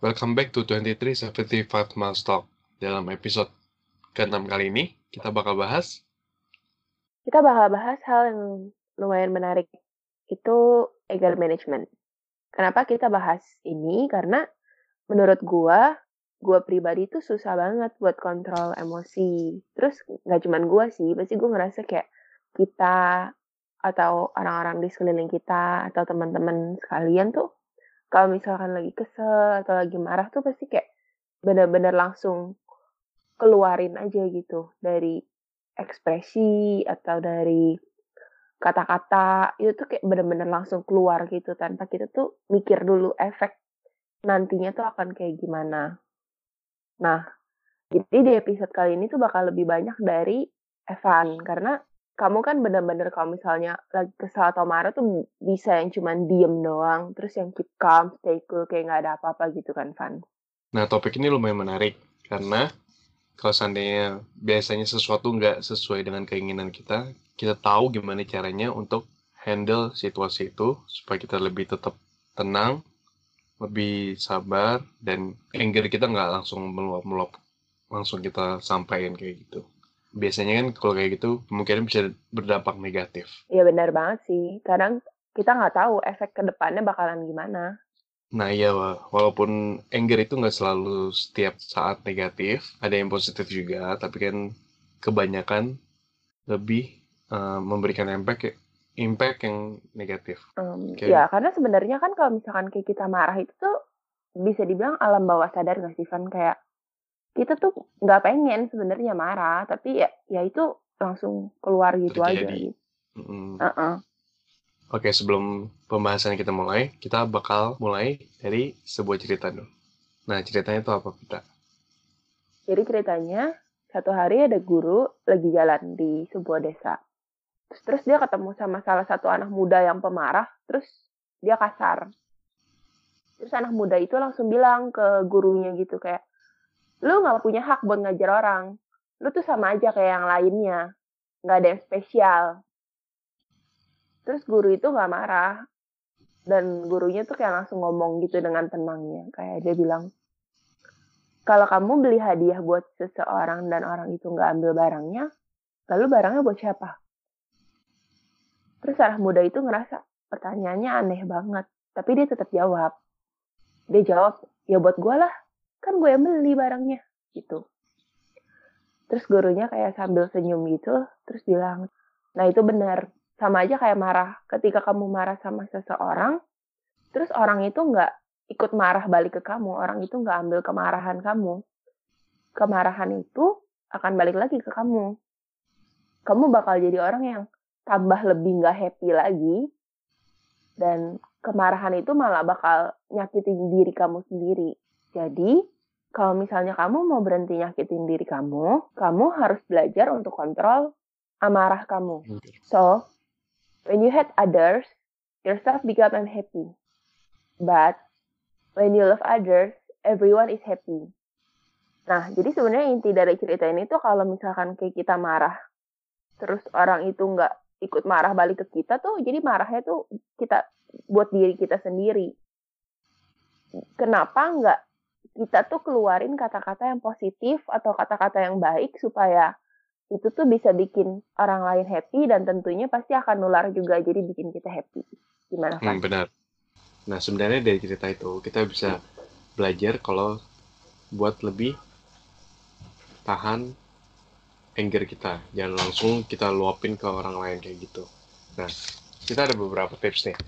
Welcome back to 2375 Miles Talk. Dalam episode ke-6 kali ini, kita bakal bahas Kita bakal bahas hal yang lumayan menarik. Itu anger management. Kenapa kita bahas ini? Karena menurut gua, gua pribadi tuh susah banget buat kontrol emosi. Terus nggak cuman gua sih, pasti gua ngerasa kayak kita atau orang-orang di sekeliling kita atau teman-teman sekalian tuh kalau misalkan lagi kesel atau lagi marah tuh pasti kayak bener-bener langsung keluarin aja gitu dari ekspresi atau dari kata-kata itu tuh kayak bener-bener langsung keluar gitu tanpa kita tuh mikir dulu efek nantinya tuh akan kayak gimana. Nah, jadi di episode kali ini tuh bakal lebih banyak dari Evan karena kamu kan bener-bener kalau misalnya lagi kesal atau marah tuh bisa yang cuman diem doang, terus yang keep calm, stay cool, kayak nggak ada apa-apa gitu kan, Van. Nah, topik ini lumayan menarik karena kalau seandainya biasanya sesuatu nggak sesuai dengan keinginan kita, kita tahu gimana caranya untuk handle situasi itu supaya kita lebih tetap tenang, lebih sabar, dan anger kita nggak langsung meluap-meluap, langsung kita sampaikan kayak gitu. Biasanya kan kalau kayak gitu kemungkinan bisa berdampak negatif. Iya benar banget sih. Kadang kita nggak tahu efek ke depannya bakalan gimana. Nah iya, walaupun anger itu nggak selalu setiap saat negatif, ada yang positif juga, tapi kan kebanyakan lebih uh, memberikan impact impact yang negatif. Um, okay. Ya karena sebenarnya kan kalau misalkan kayak kita marah itu tuh bisa dibilang alam bawah sadar nggak sih Van kayak kita tuh nggak pengen sebenarnya marah tapi ya ya itu langsung keluar gitu Terjadi. aja gitu. Mm. Uh -uh. Oke, sebelum pembahasan kita mulai, kita bakal mulai dari sebuah cerita dulu. Nah, ceritanya itu apa, kita? Jadi ceritanya, satu hari ada guru lagi jalan di sebuah desa. Terus, terus dia ketemu sama salah satu anak muda yang pemarah, terus dia kasar. Terus anak muda itu langsung bilang ke gurunya gitu kayak, lu nggak punya hak buat ngajar orang. Lu tuh sama aja kayak yang lainnya. Nggak ada yang spesial. Terus guru itu nggak marah. Dan gurunya tuh kayak langsung ngomong gitu dengan tenangnya. Kayak dia bilang, kalau kamu beli hadiah buat seseorang dan orang itu nggak ambil barangnya, lalu barangnya buat siapa? Terus anak muda itu ngerasa pertanyaannya aneh banget. Tapi dia tetap jawab. Dia jawab, ya buat gue lah. Kan gue yang beli barangnya. Gitu. Terus gurunya kayak sambil senyum gitu. Terus bilang, nah itu benar sama aja kayak marah. Ketika kamu marah sama seseorang, terus orang itu nggak ikut marah balik ke kamu, orang itu nggak ambil kemarahan kamu. Kemarahan itu akan balik lagi ke kamu. Kamu bakal jadi orang yang tambah lebih nggak happy lagi, dan kemarahan itu malah bakal nyakitin diri kamu sendiri. Jadi, kalau misalnya kamu mau berhenti nyakitin diri kamu, kamu harus belajar untuk kontrol amarah kamu. So, When you hate others, yourself become unhappy. But when you love others, everyone is happy. Nah, jadi sebenarnya inti dari cerita ini tuh kalau misalkan kayak kita marah, terus orang itu nggak ikut marah balik ke kita tuh, jadi marahnya tuh kita buat diri kita sendiri. Kenapa nggak kita tuh keluarin kata-kata yang positif atau kata-kata yang baik supaya itu tuh bisa bikin orang lain happy dan tentunya pasti akan nular juga jadi bikin kita happy. Gimana Pak? Hmm, benar. Nah sebenarnya dari cerita itu kita bisa belajar kalau buat lebih tahan anger kita, jangan langsung kita luapin ke orang lain kayak gitu. Nah kita ada beberapa tips nih.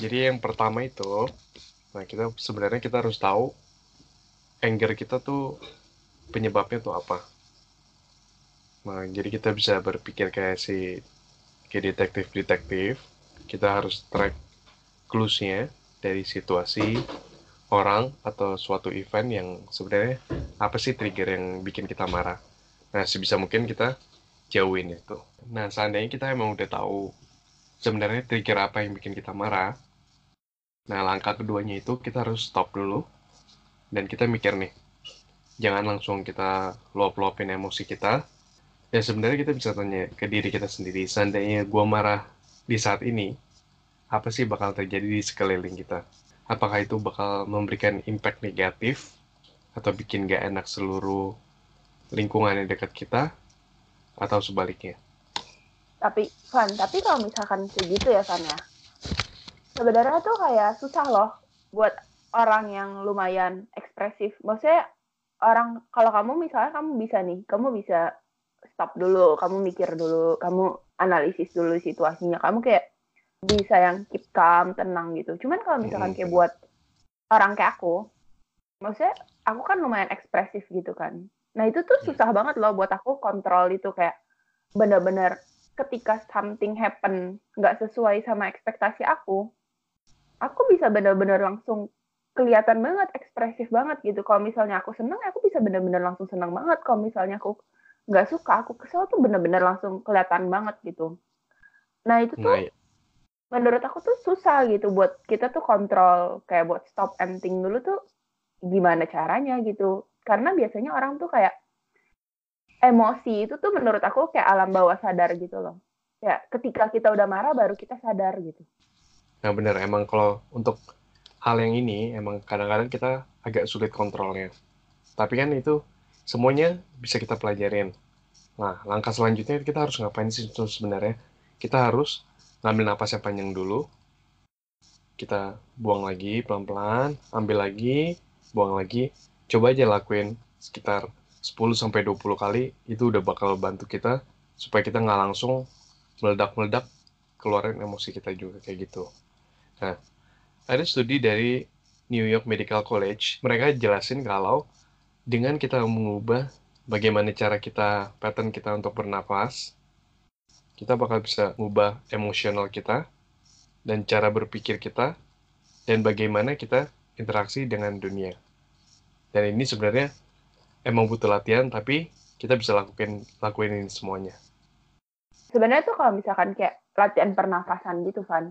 Jadi yang pertama itu, nah kita sebenarnya kita harus tahu anger kita tuh penyebabnya tuh apa Nah, jadi kita bisa berpikir kayak si kayak detektif-detektif. Kita harus track clues-nya dari situasi orang atau suatu event yang sebenarnya apa sih trigger yang bikin kita marah. Nah, sebisa mungkin kita jauhin itu. Nah, seandainya kita emang udah tahu sebenarnya trigger apa yang bikin kita marah, nah langkah keduanya itu kita harus stop dulu. Dan kita mikir nih, jangan langsung kita luap-luapin emosi kita, ya sebenarnya kita bisa tanya ke diri kita sendiri seandainya gue marah di saat ini apa sih bakal terjadi di sekeliling kita? Apakah itu bakal memberikan impact negatif atau bikin gak enak seluruh lingkungan yang dekat kita atau sebaliknya. Tapi, Van, tapi kalau misalkan segitu ya, Van ya, sebenarnya tuh kayak susah loh buat orang yang lumayan ekspresif. Maksudnya orang, kalau kamu misalnya kamu bisa nih, kamu bisa stop dulu, kamu mikir dulu, kamu analisis dulu situasinya, kamu kayak bisa yang keep calm, tenang gitu. Cuman kalau misalkan kayak buat orang kayak aku, maksudnya aku kan lumayan ekspresif gitu kan. Nah itu tuh susah banget loh buat aku kontrol itu kayak bener-bener ketika something happen nggak sesuai sama ekspektasi aku, aku bisa bener-bener langsung kelihatan banget ekspresif banget gitu. Kalau misalnya aku seneng, aku bisa bener-bener langsung seneng banget. Kalau misalnya aku nggak suka, aku kesel tuh bener-bener langsung kelihatan banget gitu. Nah itu tuh nah, iya menurut aku tuh susah gitu buat kita tuh kontrol kayak buat stop and think dulu tuh gimana caranya gitu karena biasanya orang tuh kayak emosi itu tuh menurut aku kayak alam bawah sadar gitu loh ya ketika kita udah marah baru kita sadar gitu nah bener emang kalau untuk hal yang ini emang kadang-kadang kita agak sulit kontrolnya. Tapi kan itu semuanya bisa kita pelajarin. Nah langkah selanjutnya kita harus ngapain sih sebenarnya? Kita harus ngambil napas yang panjang dulu. Kita buang lagi pelan-pelan ambil lagi buang lagi. Coba aja lakuin sekitar 10 sampai 20 kali itu udah bakal bantu kita supaya kita nggak langsung meledak-meledak keluarin emosi kita juga kayak gitu. Nah, ada studi dari New York Medical College, mereka jelasin kalau dengan kita mengubah bagaimana cara kita, pattern kita untuk bernapas, kita bakal bisa mengubah emosional kita dan cara berpikir kita dan bagaimana kita interaksi dengan dunia. Dan ini sebenarnya emang butuh latihan tapi kita bisa lakuin lakuin ini semuanya. Sebenarnya tuh kalau misalkan kayak latihan pernafasan gitu Van.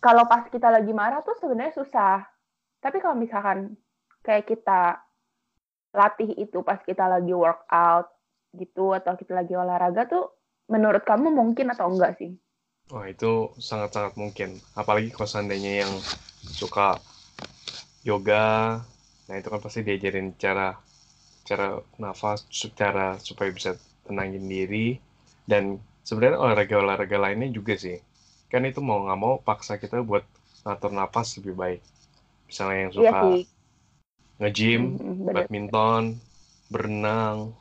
Kalau pas kita lagi marah tuh sebenarnya susah. Tapi kalau misalkan kayak kita latih itu pas kita lagi workout gitu atau kita lagi olahraga tuh menurut kamu mungkin atau enggak sih? Wah itu sangat-sangat mungkin. Apalagi kalau seandainya yang suka yoga, nah itu kan pasti diajarin cara cara nafas, cara supaya bisa tenangin diri. Dan sebenarnya olahraga-olahraga lainnya juga sih. Kan itu mau nggak mau paksa kita buat ngatur nafas lebih baik. Misalnya yang suka iya nge-gym, mm, badminton, berenang,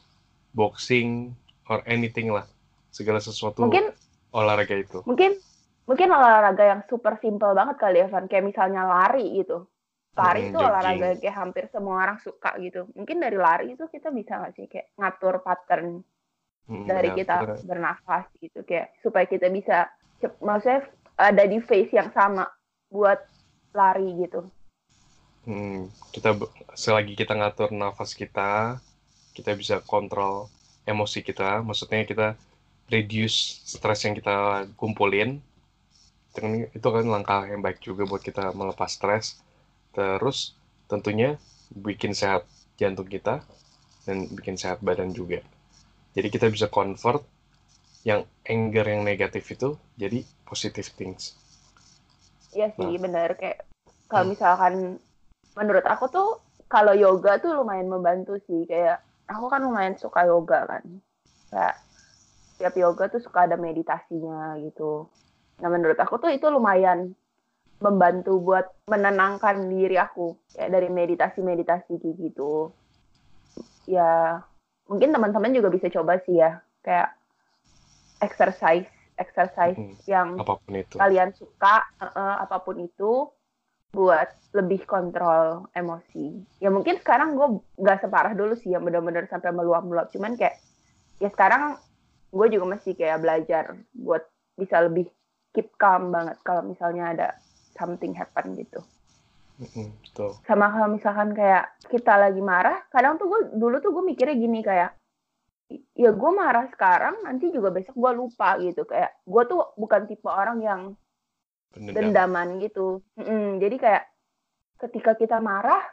boxing, or anything lah. Segala sesuatu mungkin olahraga itu. mungkin mungkin olahraga yang super simple banget kali ya Van. Kayak misalnya lari gitu. Lari hmm, itu olahraga kayak hampir semua orang suka gitu. Mungkin dari lari itu kita bisa nggak sih kayak ngatur pattern hmm, dari ya, kita bener. bernafas gitu. Kayak supaya kita bisa maksudnya ada di phase yang sama buat lari gitu. Hmm, kita selagi kita ngatur nafas kita kita bisa kontrol emosi kita. Maksudnya kita reduce stres yang kita kumpulin. Itu kan langkah yang baik juga buat kita melepas stres terus tentunya bikin sehat jantung kita dan bikin sehat badan juga. Jadi kita bisa convert yang anger yang negatif itu jadi positive things Iya sih nah. benar kayak kalau hmm. misalkan menurut aku tuh kalau yoga tuh lumayan membantu sih kayak aku kan lumayan suka yoga kan kayak setiap yoga tuh suka ada meditasinya gitu. Nah menurut aku tuh itu lumayan membantu buat menenangkan diri aku ya dari meditasi-meditasi gitu. Ya mungkin teman-teman juga bisa coba sih ya kayak exercise exercise hmm, yang apa pun itu. kalian suka uh, uh, apa pun itu buat lebih kontrol emosi. Ya mungkin sekarang gue gak separah dulu sih yang benar-benar sampai meluap-meluap. Cuman kayak ya sekarang gue juga masih kayak belajar buat bisa lebih keep calm banget kalau misalnya ada something happen gitu. mm Sama kalau misalkan kayak kita lagi marah, kadang tuh gue dulu tuh gue mikirnya gini kayak, ya gue marah sekarang, nanti juga besok gue lupa gitu. Kayak gue tuh bukan tipe orang yang Pendendam. dendaman gitu. Mm-mm, jadi kayak ketika kita marah,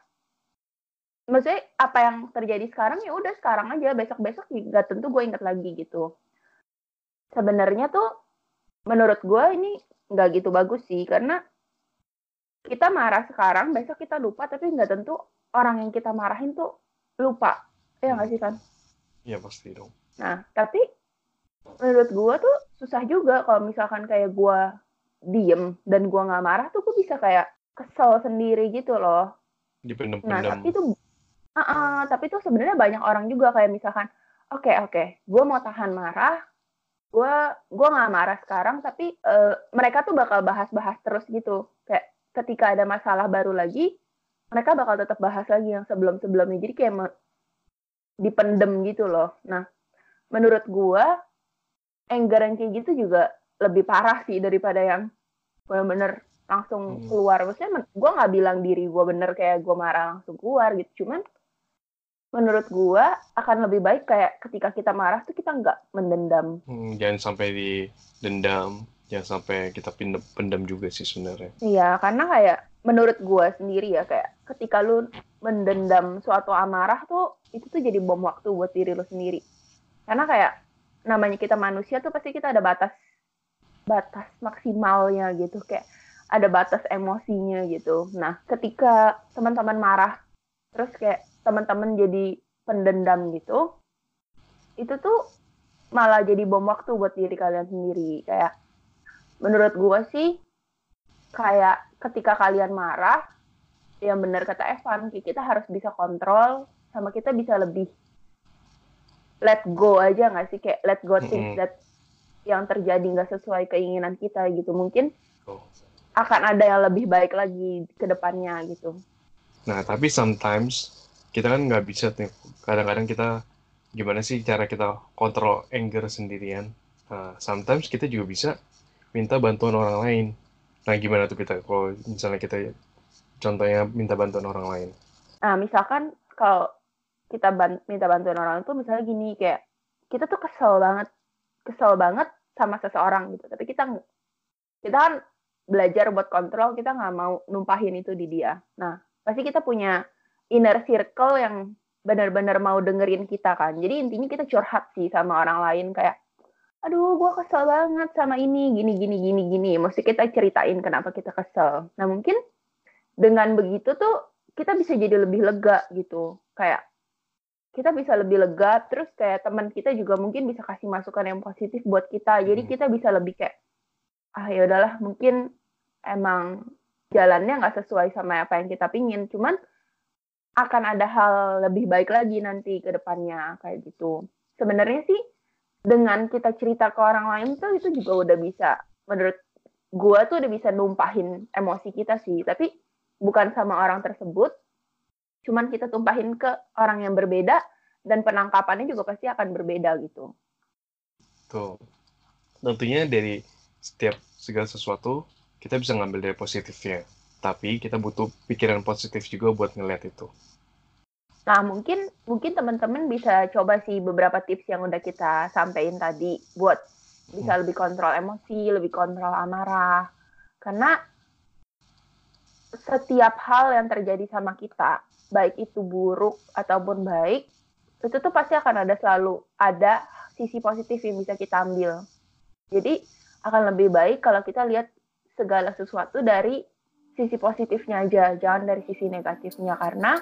maksudnya apa yang terjadi sekarang ya udah sekarang aja, besok besok nggak tentu gue inget lagi gitu sebenarnya tuh menurut gue ini nggak gitu bagus sih karena kita marah sekarang, besok kita lupa, tapi nggak tentu orang yang kita marahin tuh lupa. Ya nggak sih kan? Iya pasti dong. Nah, tapi menurut gue tuh susah juga kalau misalkan kayak gue diem dan gue nggak marah tuh gue bisa kayak kesel sendiri gitu loh. Dipendem-pendem. Nah, tapi tuh, uh -uh, tapi tuh sebenarnya banyak orang juga kayak misalkan, oke okay, oke, okay, gue mau tahan marah, gue gue nggak marah sekarang, tapi uh, mereka tuh bakal bahas-bahas terus gitu, kayak ketika ada masalah baru lagi, mereka bakal tetap bahas lagi yang sebelum-sebelumnya. Jadi kayak dipendem gitu loh. Nah, menurut gua anger yang kayak gitu juga lebih parah sih daripada yang bener-bener langsung hmm. keluar. Maksudnya gue nggak bilang diri gue bener kayak gue marah langsung keluar gitu. Cuman menurut gue akan lebih baik kayak ketika kita marah tuh kita nggak mendendam. Hmm, jangan sampai didendam jangan sampai kita pendem, juga sih sebenarnya. Iya, karena kayak menurut gue sendiri ya kayak ketika lu mendendam suatu amarah tuh itu tuh jadi bom waktu buat diri lu sendiri. Karena kayak namanya kita manusia tuh pasti kita ada batas batas maksimalnya gitu kayak ada batas emosinya gitu. Nah, ketika teman-teman marah terus kayak teman-teman jadi pendendam gitu, itu tuh malah jadi bom waktu buat diri kalian sendiri. Kayak menurut gue sih kayak ketika kalian marah yang benar kata Evan kita harus bisa kontrol sama kita bisa lebih let go aja nggak sih kayak let go things mm -hmm. that yang terjadi nggak sesuai keinginan kita gitu mungkin oh. akan ada yang lebih baik lagi ke depannya gitu nah tapi sometimes kita kan nggak bisa nih kadang-kadang kita gimana sih cara kita kontrol anger sendirian uh, sometimes kita juga bisa minta bantuan orang lain. Nah, gimana tuh kita kalau misalnya kita contohnya minta bantuan orang lain? Nah, misalkan kalau kita ban minta bantuan orang itu misalnya gini kayak kita tuh kesel banget, kesel banget sama seseorang gitu. Tapi kita kita kan belajar buat kontrol, kita nggak mau numpahin itu di dia. Nah, pasti kita punya inner circle yang benar-benar mau dengerin kita kan. Jadi intinya kita curhat sih sama orang lain kayak aduh gue kesel banget sama ini gini gini gini gini. Mesti kita ceritain kenapa kita kesel. Nah mungkin dengan begitu tuh kita bisa jadi lebih lega gitu. Kayak kita bisa lebih lega terus kayak teman kita juga mungkin bisa kasih masukan yang positif buat kita. Jadi hmm. kita bisa lebih kayak ah ya udahlah mungkin emang jalannya nggak sesuai sama apa yang kita pingin. Cuman akan ada hal lebih baik lagi nanti ke depannya kayak gitu. Sebenarnya sih dengan kita cerita ke orang lain tuh itu juga udah bisa menurut gue tuh udah bisa numpahin emosi kita sih. Tapi bukan sama orang tersebut cuman kita tumpahin ke orang yang berbeda dan penangkapannya juga pasti akan berbeda gitu. Tuh tentunya dari setiap segala sesuatu kita bisa ngambil dari positifnya. Tapi kita butuh pikiran positif juga buat ngeliat itu Nah, mungkin mungkin teman-teman bisa coba sih beberapa tips yang udah kita sampaikan tadi buat bisa hmm. lebih kontrol emosi, lebih kontrol amarah. Karena setiap hal yang terjadi sama kita, baik itu buruk ataupun baik, itu tuh pasti akan ada selalu ada sisi positif yang bisa kita ambil. Jadi akan lebih baik kalau kita lihat segala sesuatu dari sisi positifnya aja, jangan dari sisi negatifnya karena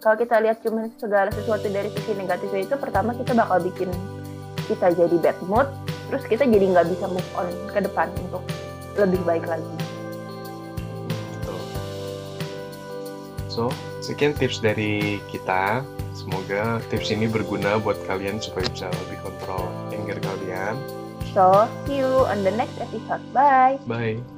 kalau kita lihat cuma segala sesuatu dari sisi negatifnya itu pertama kita bakal bikin kita jadi bad mood terus kita jadi nggak bisa move on ke depan untuk lebih baik lagi. So sekian tips dari kita. Semoga tips ini berguna buat kalian supaya bisa lebih kontrol anger kalian. So see you on the next episode. Bye. Bye